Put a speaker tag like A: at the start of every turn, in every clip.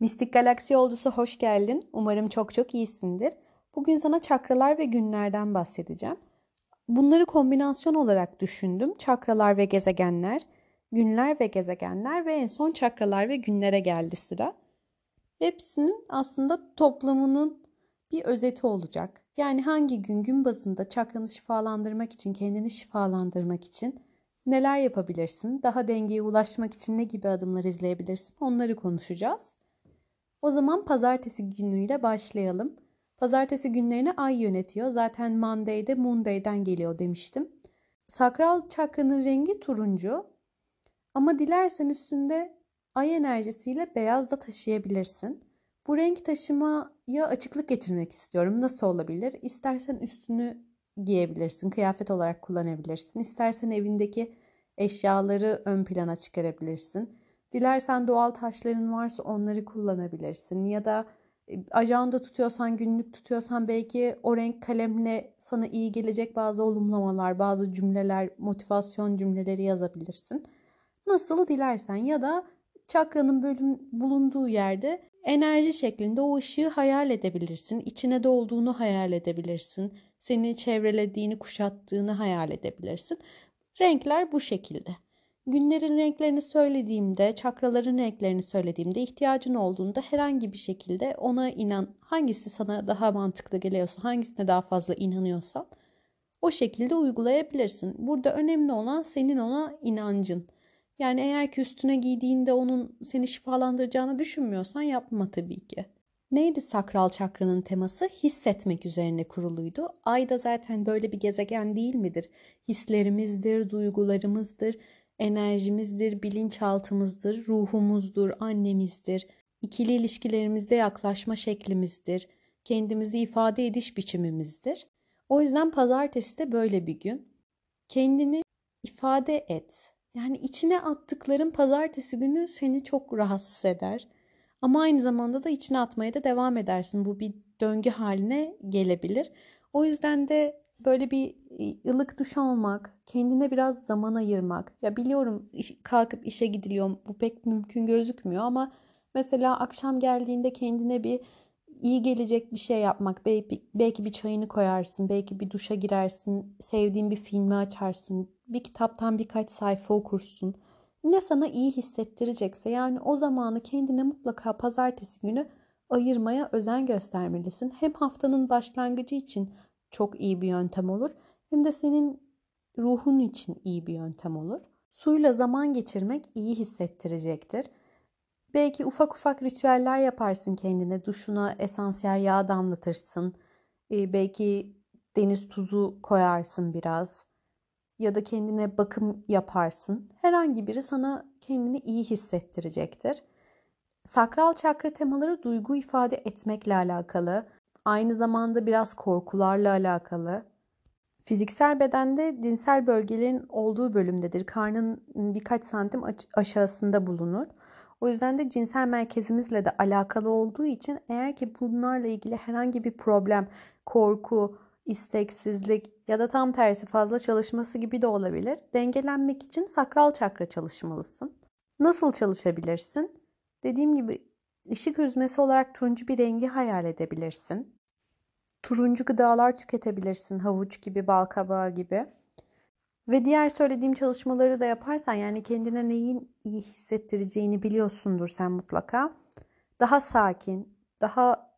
A: Mistik Galaksi Yolcusu hoş geldin. Umarım çok çok iyisindir. Bugün sana çakralar ve günlerden bahsedeceğim. Bunları kombinasyon olarak düşündüm. Çakralar ve gezegenler, günler ve gezegenler ve en son çakralar ve günlere geldi sıra. Hepsinin aslında toplamının bir özeti olacak. Yani hangi gün gün bazında çakranı şifalandırmak için, kendini şifalandırmak için neler yapabilirsin? Daha dengeye ulaşmak için ne gibi adımlar izleyebilirsin? Onları konuşacağız. O zaman pazartesi günüyle başlayalım. Pazartesi günlerini ay yönetiyor. Zaten Monday'de Monday'den geliyor demiştim. Sakral çakranın rengi turuncu. Ama dilersen üstünde ay enerjisiyle beyaz da taşıyabilirsin. Bu renk taşımaya açıklık getirmek istiyorum. Nasıl olabilir? İstersen üstünü giyebilirsin, kıyafet olarak kullanabilirsin. İstersen evindeki eşyaları ön plana çıkarabilirsin. Dilersen doğal taşların varsa onları kullanabilirsin. Ya da e, ajanda tutuyorsan, günlük tutuyorsan belki o renk kalemle sana iyi gelecek bazı olumlamalar, bazı cümleler, motivasyon cümleleri yazabilirsin. Nasıl dilersen ya da çakranın bölüm, bulunduğu yerde enerji şeklinde o ışığı hayal edebilirsin. İçine dolduğunu hayal edebilirsin. Seni çevrelediğini, kuşattığını hayal edebilirsin. Renkler bu şekilde. Günlerin renklerini söylediğimde, çakraların renklerini söylediğimde ihtiyacın olduğunda herhangi bir şekilde ona inan, hangisi sana daha mantıklı geliyorsa, hangisine daha fazla inanıyorsan o şekilde uygulayabilirsin. Burada önemli olan senin ona inancın. Yani eğer ki üstüne giydiğinde onun seni şifalandıracağını düşünmüyorsan yapma tabii ki. Neydi sakral çakranın teması? Hissetmek üzerine kuruluydu. Ay da zaten böyle bir gezegen değil midir? Hislerimizdir, duygularımızdır enerjimizdir, bilinçaltımızdır, ruhumuzdur, annemizdir, ikili ilişkilerimizde yaklaşma şeklimizdir, kendimizi ifade ediş biçimimizdir. O yüzden pazartesi de böyle bir gün. Kendini ifade et. Yani içine attıkların pazartesi günü seni çok rahatsız eder. Ama aynı zamanda da içine atmaya da devam edersin. Bu bir döngü haline gelebilir. O yüzden de böyle bir ılık duş almak, kendine biraz zaman ayırmak. Ya biliyorum kalkıp işe gidiliyor bu pek mümkün gözükmüyor ama mesela akşam geldiğinde kendine bir iyi gelecek bir şey yapmak. Belki, belki bir çayını koyarsın, belki bir duşa girersin, sevdiğin bir filmi açarsın, bir kitaptan birkaç sayfa okursun. Ne sana iyi hissettirecekse yani o zamanı kendine mutlaka pazartesi günü ayırmaya özen göstermelisin. Hem haftanın başlangıcı için çok iyi bir yöntem olur. Hem de senin ruhun için iyi bir yöntem olur. Suyla zaman geçirmek iyi hissettirecektir. Belki ufak ufak ritüeller yaparsın kendine. Duşuna esansiyel yağ damlatırsın. Ee, belki deniz tuzu koyarsın biraz. Ya da kendine bakım yaparsın. Herhangi biri sana kendini iyi hissettirecektir. Sakral çakra temaları duygu ifade etmekle alakalı. Aynı zamanda biraz korkularla alakalı. Fiziksel bedende cinsel bölgelerin olduğu bölümdedir. Karnın birkaç santim aşağısında bulunur. O yüzden de cinsel merkezimizle de alakalı olduğu için eğer ki bunlarla ilgili herhangi bir problem, korku, isteksizlik ya da tam tersi fazla çalışması gibi de olabilir. Dengelenmek için sakral çakra çalışmalısın. Nasıl çalışabilirsin? Dediğim gibi ışık hüzmesi olarak turuncu bir rengi hayal edebilirsin. Turuncu gıdalar tüketebilirsin. Havuç gibi, bal kabağı gibi. Ve diğer söylediğim çalışmaları da yaparsan yani kendine neyin iyi hissettireceğini biliyorsundur sen mutlaka. Daha sakin, daha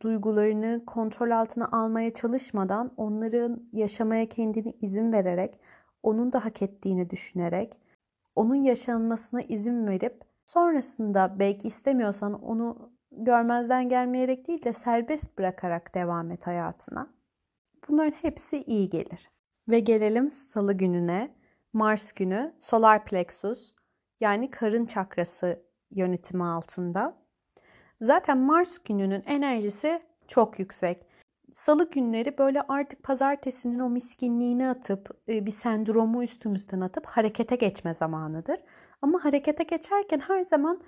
A: duygularını kontrol altına almaya çalışmadan onların yaşamaya kendini izin vererek, onun da hak ettiğini düşünerek, onun yaşanmasına izin verip sonrasında belki istemiyorsan onu görmezden gelmeyerek değil de serbest bırakarak devam et hayatına. Bunların hepsi iyi gelir. Ve gelelim salı gününe. Mars günü solar plexus yani karın çakrası yönetimi altında. Zaten Mars gününün enerjisi çok yüksek. Salı günleri böyle artık pazartesinin o miskinliğini atıp e, bir sendromu üstümüzden atıp harekete geçme zamanıdır. Ama harekete geçerken her zaman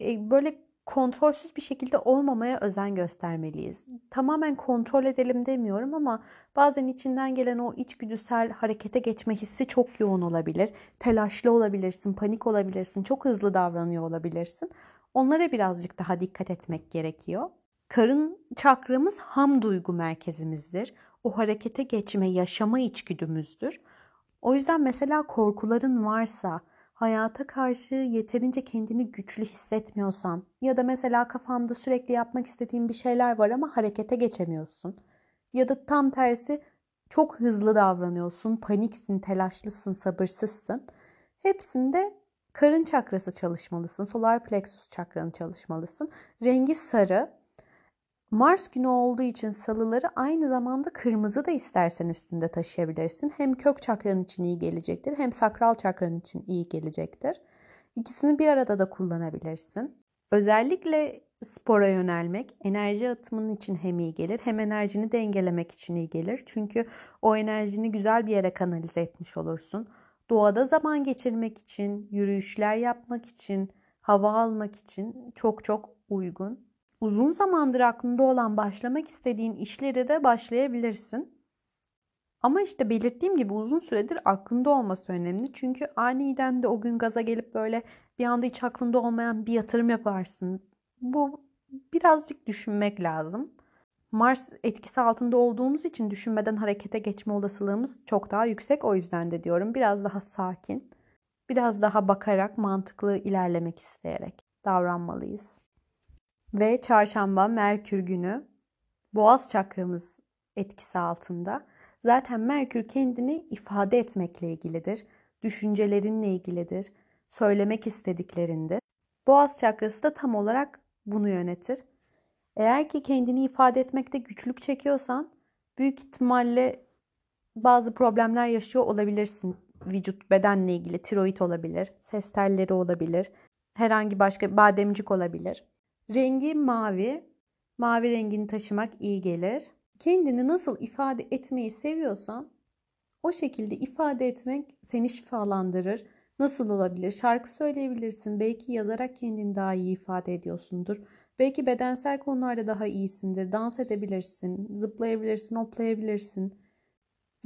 A: e, böyle kontrolsüz bir şekilde olmamaya özen göstermeliyiz. Tamamen kontrol edelim demiyorum ama bazen içinden gelen o içgüdüsel harekete geçme hissi çok yoğun olabilir. Telaşlı olabilirsin, panik olabilirsin, çok hızlı davranıyor olabilirsin. Onlara birazcık daha dikkat etmek gerekiyor. Karın çakramız ham duygu merkezimizdir. O harekete geçme, yaşama içgüdümüzdür. O yüzden mesela korkuların varsa, hayata karşı yeterince kendini güçlü hissetmiyorsan ya da mesela kafanda sürekli yapmak istediğin bir şeyler var ama harekete geçemiyorsun. Ya da tam tersi çok hızlı davranıyorsun, paniksin, telaşlısın, sabırsızsın. Hepsinde karın çakrası çalışmalısın, solar plexus çakranı çalışmalısın. Rengi sarı. Mars günü olduğu için salıları aynı zamanda kırmızı da istersen üstünde taşıyabilirsin. Hem kök çakran için iyi gelecektir hem sakral çakran için iyi gelecektir. İkisini bir arada da kullanabilirsin. Özellikle spora yönelmek enerji atımının için hem iyi gelir hem enerjini dengelemek için iyi gelir. Çünkü o enerjini güzel bir yere kanalize etmiş olursun. Doğada zaman geçirmek için, yürüyüşler yapmak için, hava almak için çok çok uygun. Uzun zamandır aklında olan başlamak istediğin işleri de başlayabilirsin. Ama işte belirttiğim gibi uzun süredir aklında olması önemli. Çünkü aniden de o gün gaza gelip böyle bir anda hiç aklında olmayan bir yatırım yaparsın. Bu birazcık düşünmek lazım. Mars etkisi altında olduğumuz için düşünmeden harekete geçme olasılığımız çok daha yüksek. O yüzden de diyorum biraz daha sakin, biraz daha bakarak, mantıklı ilerlemek isteyerek davranmalıyız. Ve çarşamba Merkür günü Boğaz çakramız etkisi altında. Zaten Merkür kendini ifade etmekle ilgilidir. Düşüncelerinle ilgilidir. Söylemek istediklerinde. Boğaz çakrası da tam olarak bunu yönetir. Eğer ki kendini ifade etmekte güçlük çekiyorsan büyük ihtimalle bazı problemler yaşıyor olabilirsin. Vücut bedenle ilgili tiroid olabilir, ses telleri olabilir, herhangi başka bademcik olabilir. Rengi mavi. Mavi rengini taşımak iyi gelir. Kendini nasıl ifade etmeyi seviyorsan o şekilde ifade etmek seni şifalandırır. Nasıl olabilir? Şarkı söyleyebilirsin. Belki yazarak kendini daha iyi ifade ediyorsundur. Belki bedensel konularda daha iyisindir. Dans edebilirsin, zıplayabilirsin, hoplayabilirsin.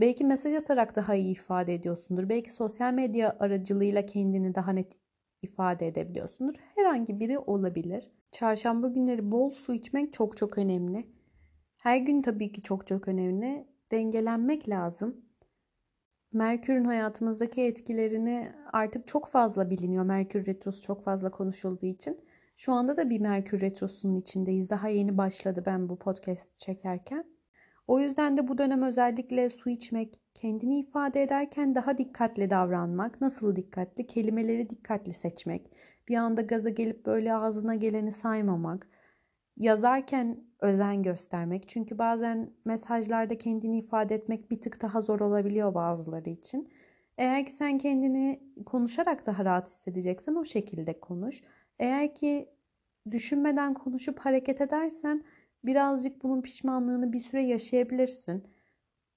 A: Belki mesaj atarak daha iyi ifade ediyorsundur. Belki sosyal medya aracılığıyla kendini daha net ifade edebiliyorsundur. Herhangi biri olabilir. Çarşamba günleri bol su içmek çok çok önemli. Her gün tabii ki çok çok önemli. Dengelenmek lazım. Merkür'ün hayatımızdaki etkilerini artık çok fazla biliniyor. Merkür Retrosu çok fazla konuşulduğu için. Şu anda da bir Merkür Retrosu'nun içindeyiz. Daha yeni başladı ben bu podcast çekerken. O yüzden de bu dönem özellikle su içmek, kendini ifade ederken daha dikkatli davranmak. Nasıl dikkatli? Kelimeleri dikkatli seçmek. Bir anda gaza gelip böyle ağzına geleni saymamak. Yazarken özen göstermek. Çünkü bazen mesajlarda kendini ifade etmek bir tık daha zor olabiliyor bazıları için. Eğer ki sen kendini konuşarak daha rahat hissedeceksen o şekilde konuş. Eğer ki düşünmeden konuşup hareket edersen birazcık bunun pişmanlığını bir süre yaşayabilirsin.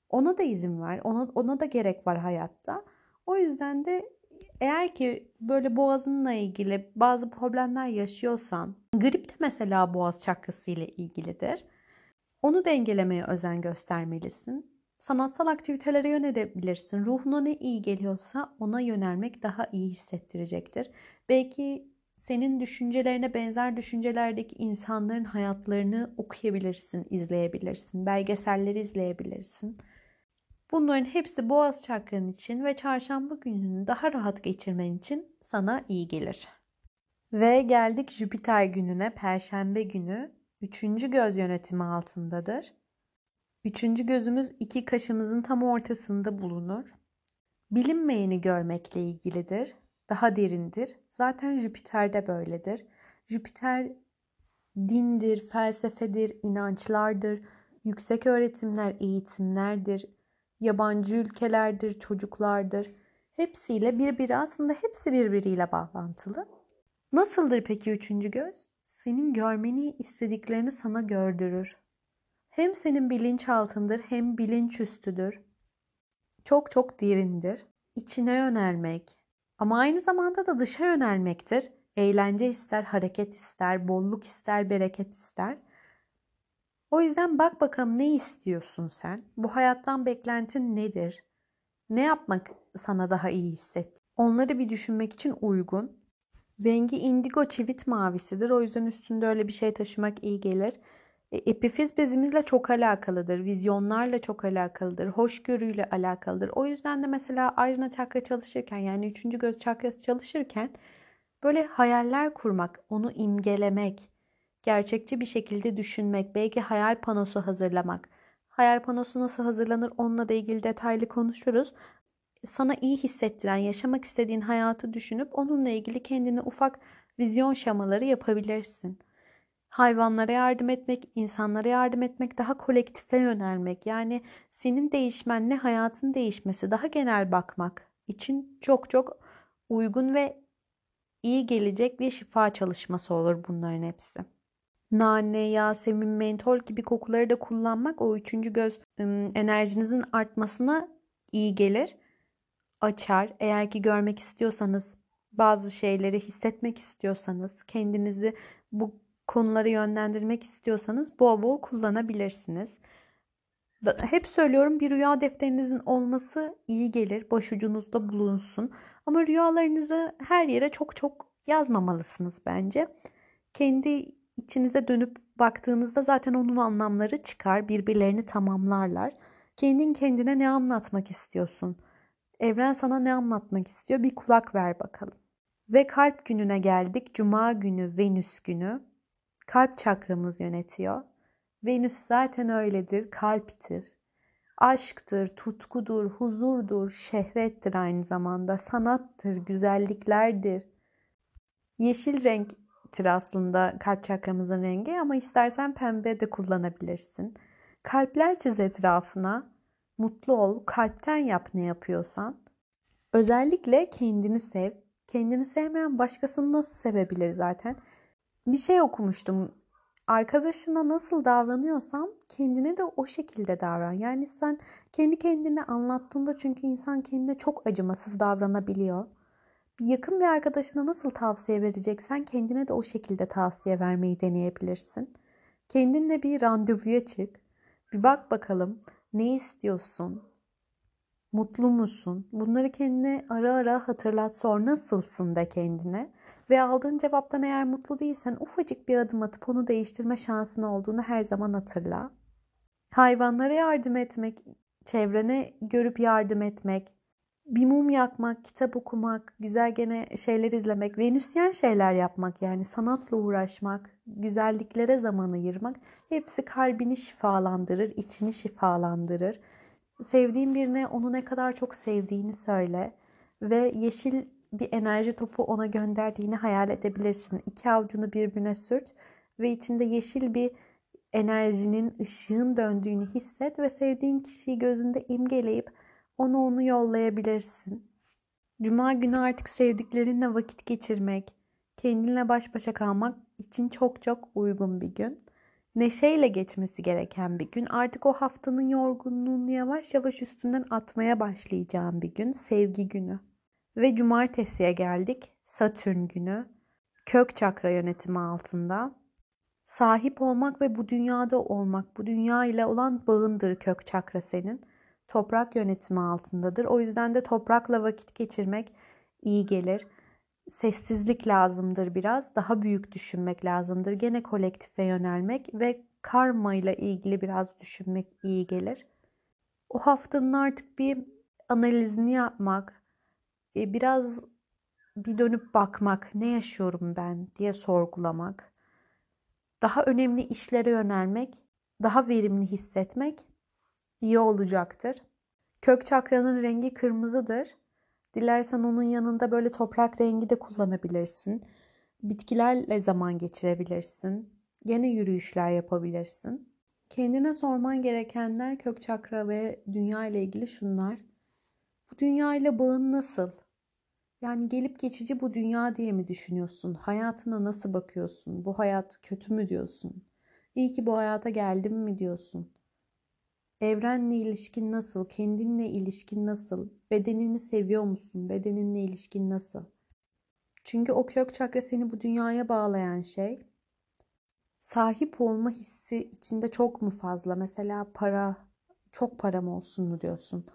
A: Ona da izin ver. Ona, ona da gerek var hayatta. O yüzden de eğer ki böyle boğazınla ilgili bazı problemler yaşıyorsan, grip de mesela boğaz çakrası ile ilgilidir. Onu dengelemeye özen göstermelisin. Sanatsal aktivitelere yönelebilirsin. Ruhuna ne iyi geliyorsa ona yönelmek daha iyi hissettirecektir. Belki senin düşüncelerine benzer düşüncelerdeki insanların hayatlarını okuyabilirsin, izleyebilirsin, belgeselleri izleyebilirsin. Bunların hepsi boğaz çakran için ve çarşamba gününü daha rahat geçirmen için sana iyi gelir. Ve geldik Jüpiter gününe, perşembe günü. Üçüncü göz yönetimi altındadır. Üçüncü gözümüz iki kaşımızın tam ortasında bulunur. Bilinmeyeni görmekle ilgilidir. Daha derindir. Zaten Jüpiter'de böyledir. Jüpiter dindir, felsefedir, inançlardır, yüksek öğretimler, eğitimlerdir, yabancı ülkelerdir, çocuklardır. Hepsiyle birbiri aslında hepsi birbiriyle bağlantılı. Nasıldır peki üçüncü göz? Senin görmeni istediklerini sana gördürür. Hem senin bilinçaltındır hem bilinç üstüdür. Çok çok derindir. İçine yönelmek ama aynı zamanda da dışa yönelmektir. Eğlence ister, hareket ister, bolluk ister, bereket ister. O yüzden bak bakalım ne istiyorsun sen? Bu hayattan beklentin nedir? Ne yapmak sana daha iyi hisset? Onları bir düşünmek için uygun. Rengi indigo çivit mavisidir. O yüzden üstünde öyle bir şey taşımak iyi gelir. E, epifiz bezimizle çok alakalıdır. Vizyonlarla çok alakalıdır. Hoşgörüyle alakalıdır. O yüzden de mesela Ajna çakra çalışırken yani üçüncü göz çakrası çalışırken böyle hayaller kurmak, onu imgelemek, gerçekçi bir şekilde düşünmek, belki hayal panosu hazırlamak. Hayal panosu nasıl hazırlanır onunla da ilgili detaylı konuşuruz. Sana iyi hissettiren, yaşamak istediğin hayatı düşünüp onunla ilgili kendine ufak vizyon şemaları yapabilirsin. Hayvanlara yardım etmek, insanlara yardım etmek, daha kolektife yönelmek. Yani senin değişmenle hayatın değişmesi, daha genel bakmak için çok çok uygun ve iyi gelecek bir şifa çalışması olur bunların hepsi nane, yasemin, mentol gibi kokuları da kullanmak o üçüncü göz enerjinizin artmasına iyi gelir. Açar. Eğer ki görmek istiyorsanız, bazı şeyleri hissetmek istiyorsanız, kendinizi bu konuları yönlendirmek istiyorsanız bol bol kullanabilirsiniz. Hep söylüyorum bir rüya defterinizin olması iyi gelir. Başucunuzda bulunsun. Ama rüyalarınızı her yere çok çok yazmamalısınız bence. Kendi içinize dönüp baktığınızda zaten onun anlamları çıkar, birbirlerini tamamlarlar. Kendin kendine ne anlatmak istiyorsun? Evren sana ne anlatmak istiyor? Bir kulak ver bakalım. Ve kalp gününe geldik. Cuma günü, Venüs günü. Kalp çakramız yönetiyor. Venüs zaten öyledir, kalptir. Aşktır, tutkudur, huzurdur, şehvettir aynı zamanda, sanattır, güzelliklerdir. Yeşil renk renktir aslında kalp çakramızın rengi ama istersen pembe de kullanabilirsin. Kalpler çiz etrafına. Mutlu ol, kalpten yap ne yapıyorsan. Özellikle kendini sev. Kendini sevmeyen başkasını nasıl sevebilir zaten? Bir şey okumuştum. Arkadaşına nasıl davranıyorsan kendine de o şekilde davran. Yani sen kendi kendine anlattığında çünkü insan kendine çok acımasız davranabiliyor yakın bir arkadaşına nasıl tavsiye vereceksen kendine de o şekilde tavsiye vermeyi deneyebilirsin. Kendinle bir randevuya çık. Bir bak bakalım ne istiyorsun? Mutlu musun? Bunları kendine ara ara hatırlat. Sor nasılsın de kendine. Ve aldığın cevaptan eğer mutlu değilsen ufacık bir adım atıp onu değiştirme şansın olduğunu her zaman hatırla. Hayvanlara yardım etmek, çevrene görüp yardım etmek, bir mum yakmak, kitap okumak, güzel gene şeyler izlemek, venüsyen şeyler yapmak yani sanatla uğraşmak, güzelliklere zaman ayırmak hepsi kalbini şifalandırır, içini şifalandırır. Sevdiğin birine onu ne kadar çok sevdiğini söyle ve yeşil bir enerji topu ona gönderdiğini hayal edebilirsin. İki avucunu birbirine sürt ve içinde yeşil bir enerjinin, ışığın döndüğünü hisset ve sevdiğin kişiyi gözünde imgeleyip ona onu yollayabilirsin. Cuma günü artık sevdiklerinle vakit geçirmek, kendinle baş başa kalmak için çok çok uygun bir gün. Neşeyle geçmesi gereken bir gün. Artık o haftanın yorgunluğunu yavaş yavaş üstünden atmaya başlayacağım bir gün. Sevgi günü. Ve cumartesiye geldik. Satürn günü. Kök çakra yönetimi altında. Sahip olmak ve bu dünyada olmak, bu dünya ile olan bağındır kök çakra senin toprak yönetimi altındadır. O yüzden de toprakla vakit geçirmek iyi gelir. Sessizlik lazımdır biraz. Daha büyük düşünmek lazımdır. Gene kolektife yönelmek ve karma ile ilgili biraz düşünmek iyi gelir. O haftanın artık bir analizini yapmak, e, biraz bir dönüp bakmak, ne yaşıyorum ben diye sorgulamak, daha önemli işlere yönelmek, daha verimli hissetmek iyi olacaktır. Kök çakranın rengi kırmızıdır. Dilersen onun yanında böyle toprak rengi de kullanabilirsin. Bitkilerle zaman geçirebilirsin. Gene yürüyüşler yapabilirsin. Kendine sorman gerekenler kök çakra ve dünya ile ilgili şunlar. Bu dünya ile bağın nasıl? Yani gelip geçici bu dünya diye mi düşünüyorsun? Hayatına nasıl bakıyorsun? Bu hayat kötü mü diyorsun? İyi ki bu hayata geldim mi diyorsun? Evrenle ilişkin nasıl? Kendinle ilişkin nasıl? Bedenini seviyor musun? Bedeninle ilişkin nasıl? Çünkü o kök çakra seni bu dünyaya bağlayan şey. Sahip olma hissi içinde çok mu fazla? Mesela para, çok param olsun mu diyorsun?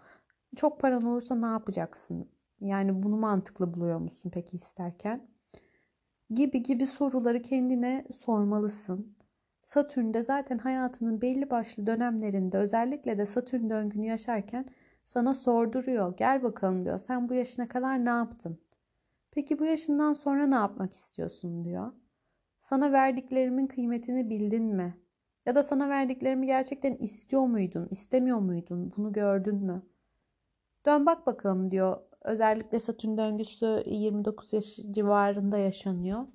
A: Çok paran olursa ne yapacaksın? Yani bunu mantıklı buluyor musun peki isterken? gibi gibi soruları kendine sormalısın. Satürn de zaten hayatının belli başlı dönemlerinde özellikle de Satürn döngünü yaşarken sana sorduruyor. Gel bakalım diyor. Sen bu yaşına kadar ne yaptın? Peki bu yaşından sonra ne yapmak istiyorsun diyor. Sana verdiklerimin kıymetini bildin mi? Ya da sana verdiklerimi gerçekten istiyor muydun, istemiyor muydun? Bunu gördün mü? Dön bak bakalım diyor. Özellikle Satürn döngüsü 29 yaş civarında yaşanıyor.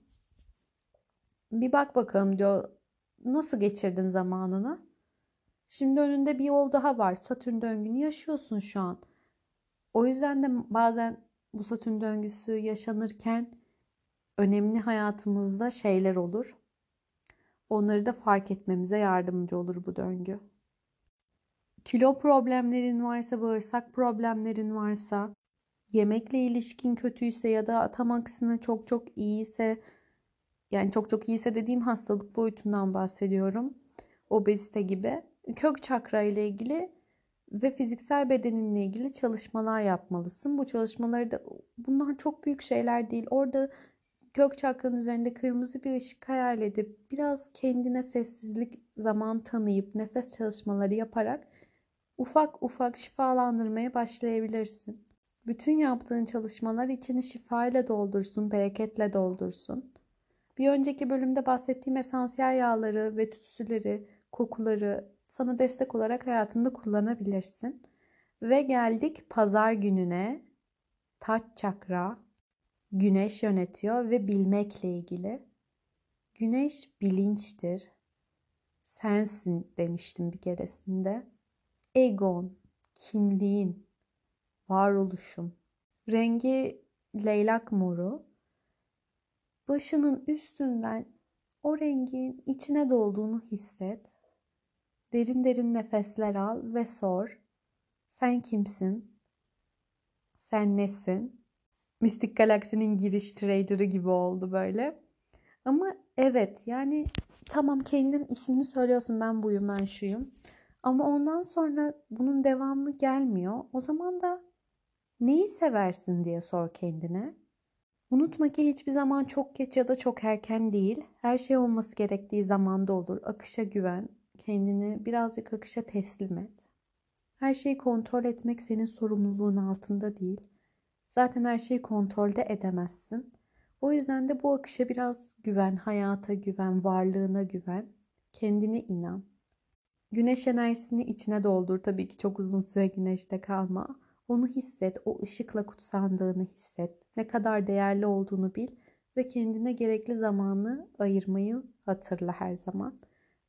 A: Bir bak bakalım diyor. Nasıl geçirdin zamanını? Şimdi önünde bir yol daha var. Satürn döngünü yaşıyorsun şu an. O yüzden de bazen bu Satürn döngüsü yaşanırken önemli hayatımızda şeyler olur. Onları da fark etmemize yardımcı olur bu döngü. Kilo problemlerin varsa, bağırsak problemlerin varsa, yemekle ilişkin kötüyse ya da tam aksine çok çok iyiyse, yani çok çok iyiyse dediğim hastalık boyutundan bahsediyorum. Obezite gibi. Kök çakra ile ilgili ve fiziksel bedeninle ilgili çalışmalar yapmalısın. Bu çalışmaları da bunlar çok büyük şeyler değil. Orada kök çakranın üzerinde kırmızı bir ışık hayal edip biraz kendine sessizlik zaman tanıyıp nefes çalışmaları yaparak ufak ufak şifalandırmaya başlayabilirsin. Bütün yaptığın çalışmalar içini şifayla doldursun, bereketle doldursun. Bir önceki bölümde bahsettiğim esansiyel yağları ve tütsüleri, kokuları sana destek olarak hayatında kullanabilirsin. Ve geldik pazar gününe. Taç çakra, güneş yönetiyor ve bilmekle ilgili. Güneş bilinçtir. Sensin demiştim bir keresinde. Egon, kimliğin, varoluşum. Rengi leylak moru. Başının üstünden o rengin içine dolduğunu hisset. Derin derin nefesler al ve sor. Sen kimsin? Sen nesin? Mistik Galaksi'nin giriş trailer'ı gibi oldu böyle. Ama evet yani tamam kendin ismini söylüyorsun ben buyum ben şuyum. Ama ondan sonra bunun devamı gelmiyor. O zaman da neyi seversin diye sor kendine. Unutma ki hiçbir zaman çok geç ya da çok erken değil. Her şey olması gerektiği zamanda olur. Akışa güven, kendini birazcık akışa teslim et. Her şeyi kontrol etmek senin sorumluluğun altında değil. Zaten her şeyi kontrolde edemezsin. O yüzden de bu akışa biraz güven, hayata güven, varlığına güven, kendine inan. Güneş enerjisini içine doldur. Tabii ki çok uzun süre güneşte kalma. Onu hisset, o ışıkla kutsandığını hisset. Ne kadar değerli olduğunu bil ve kendine gerekli zamanı ayırmayı hatırla her zaman.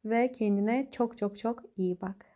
A: Ve kendine çok çok çok iyi bak.